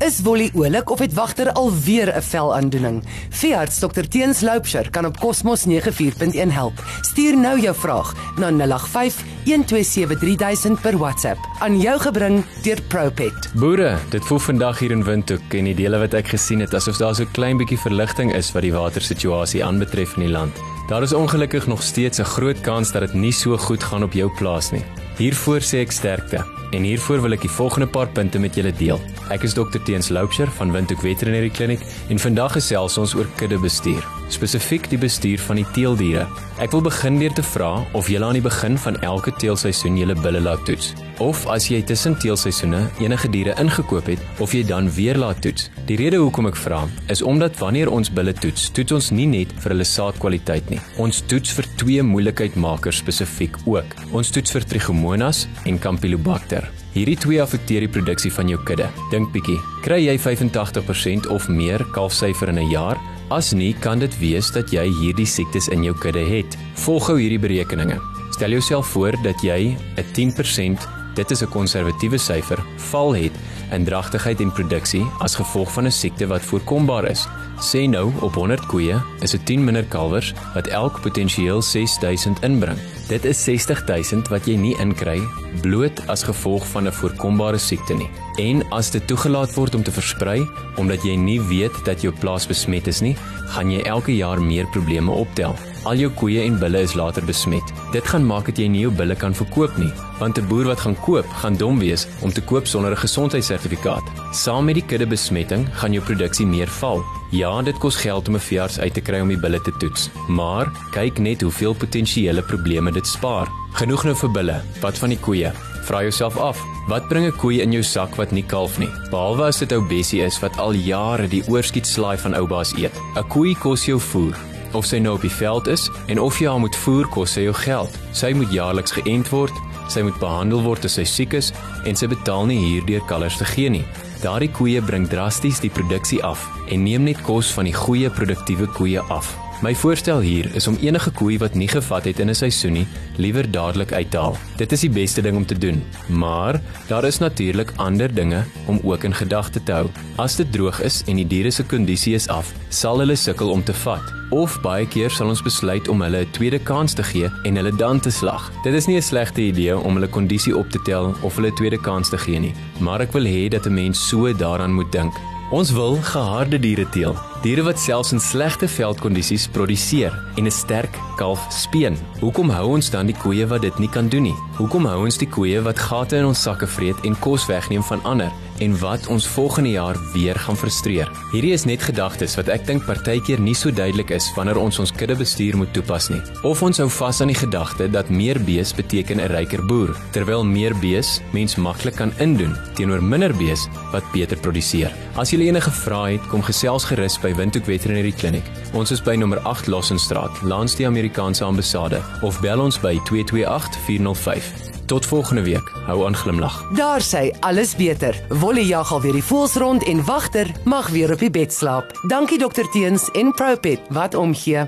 Is Wolly oulik of het wagter alweer 'n velaandoening? Veearts Dr Teens Loupsher kan op Cosmos 94.1 help. Stuur nou jou vraag na 085 1273000 per WhatsApp aan jou gebring deur Propet. Boere, dit voel vandag hier in Windhoek en die dele wat ek gesien het asof daar so 'n klein bietjie verligting is wat die watersituasie aanbetref in die land. Daar is ongelukkig nog steeds 'n groot kans dat dit nie so goed gaan op jou plaas nie. Hiervoor sê ek sterkte en hiervoor wil ek die volgende paar punte met julle deel. Ek is Dr Teens Loupsher van Windhoek Veterinary Clinic en vandag gesels ons oor kuddebestuur, spesifiek die bestuur van die teeldiere. Ek wil begin deur te vra of julle aan die begin van elke teelseisoen julle bulle laat toets of as jy tussen teelseisoene enige diere ingekoop het of jy dan weer laat toets. Die rede hoekom ek vra is omdat wanneer ons bulle toets, toets ons nie net vir hulle saadkwaliteit nie. Ons toets vir twee moeilikheidmakers spesifiek ook. Ons toets vir Trichomonas en Campylobacter. Hierdie twee affekteer die produksie van jou kudde. Dink bietjie. Kry jy 85% of meer kalfsyfer in 'n jaar? As nie, kan dit wees dat jy hierdie siektes in jou kudde het. Volg gou hierdie berekeninge. Stel jouself voor dat jy 'n 10% Dit is 'n konservatiewe syfer, val het in dragtigheid en produksie as gevolg van 'n siekte wat voorkombaar is. Sê nou op 100 koeie is dit 10 minder kalwers wat elk potensieel 6000 inbring. Dit is 60000 wat jy nie inkry bloot as gevolg van 'n voorkombare siekte nie. En as dit toegelaat word om te versprei omdat jy nie weet dat jou plaas besmet is nie, gaan jy elke jaar meer probleme optel. Al jou koeie en bulle is later besmet. Dit gaan maak dat jy nie jou bulle kan verkoop nie, want 'n boer wat gaan koop, gaan dom wees om te koop sonder 'n gesondheidssertifikaat. Saam met die kudde besmetting gaan jou produksie meer val. Ja, dit kos geld om 'n veearts uit te kry om die bulle te toets, maar kyk net hoeveel potensiële probleme dit spaar. Genoeg nou vir bulle. Wat van die koeie? Vra jouself af, wat bring 'n koei in jou sak wat nie kalf nie? Behalwe as dit ou Bessie is wat al jare die oorskiet slaai van ou baas eet. 'n Koei kos jou voer. Of sy nou op die veld is en of jy haar moet voer kos sy jou geld. Sy moet jaarliks geënt word, sy moet behandel word as sy siek is en sy betaal nie hierdeur kalvers te gee nie. Daardie koeie bring drasties die produksie af en neem net kos van die goeie produktiewe koeie af. My voorstel hier is om enige koei wat nie gevat het in 'n seisoen nie, liewer dadelik uit te haal. Dit is die beste ding om te doen. Maar daar is natuurlik ander dinge om ook in gedagte te hou. As dit droog is en die diere se kondisie is af, sal hulle sukkel om te vat. Of baie keer sal ons besluit om hulle 'n tweede kans te gee en hulle dan te slag. Dit is nie 'n slegte idee om hulle kondisie op te tel of hulle 'n tweede kans te gee nie, maar ek wil hê dat 'n mens so daaraan moet dink. Ons wil geharde diere teel, diere wat selfs in slegte veldkondisies produseer en 'n sterk kalf speen. Hoekom hou ons dan die koeie wat dit nie kan doen nie? Hoekom hou ons die koeie wat gate in ons sakke vreet en kos wegneem van ander en wat ons volgende jaar weer gaan frustreer? Hierdie is net gedagtes wat ek dink partykeer nie so duidelik is wanneer ons ons kudde bestuur moet toepas nie. Of ons hou vas aan die gedagte dat meer bees beteken 'n ryker boer, terwyl meer bees mens maklik kan indoen teenoor minder bees wat beter produseer. As jy enige vrae het, kom gesels gerus by Windhoek Veterinary Clinic. Ons is by nommer 8 Lossenstraat, langs die Amerikaanse ambassade of bel ons by 228 405. Tot volgende week. Hou aan glimlag. Daar sê alles beter. Wolly jag al weer die voels rond en wagter mag weer op die bed slaap. Dankie dokter Teens en Propet wat omgee.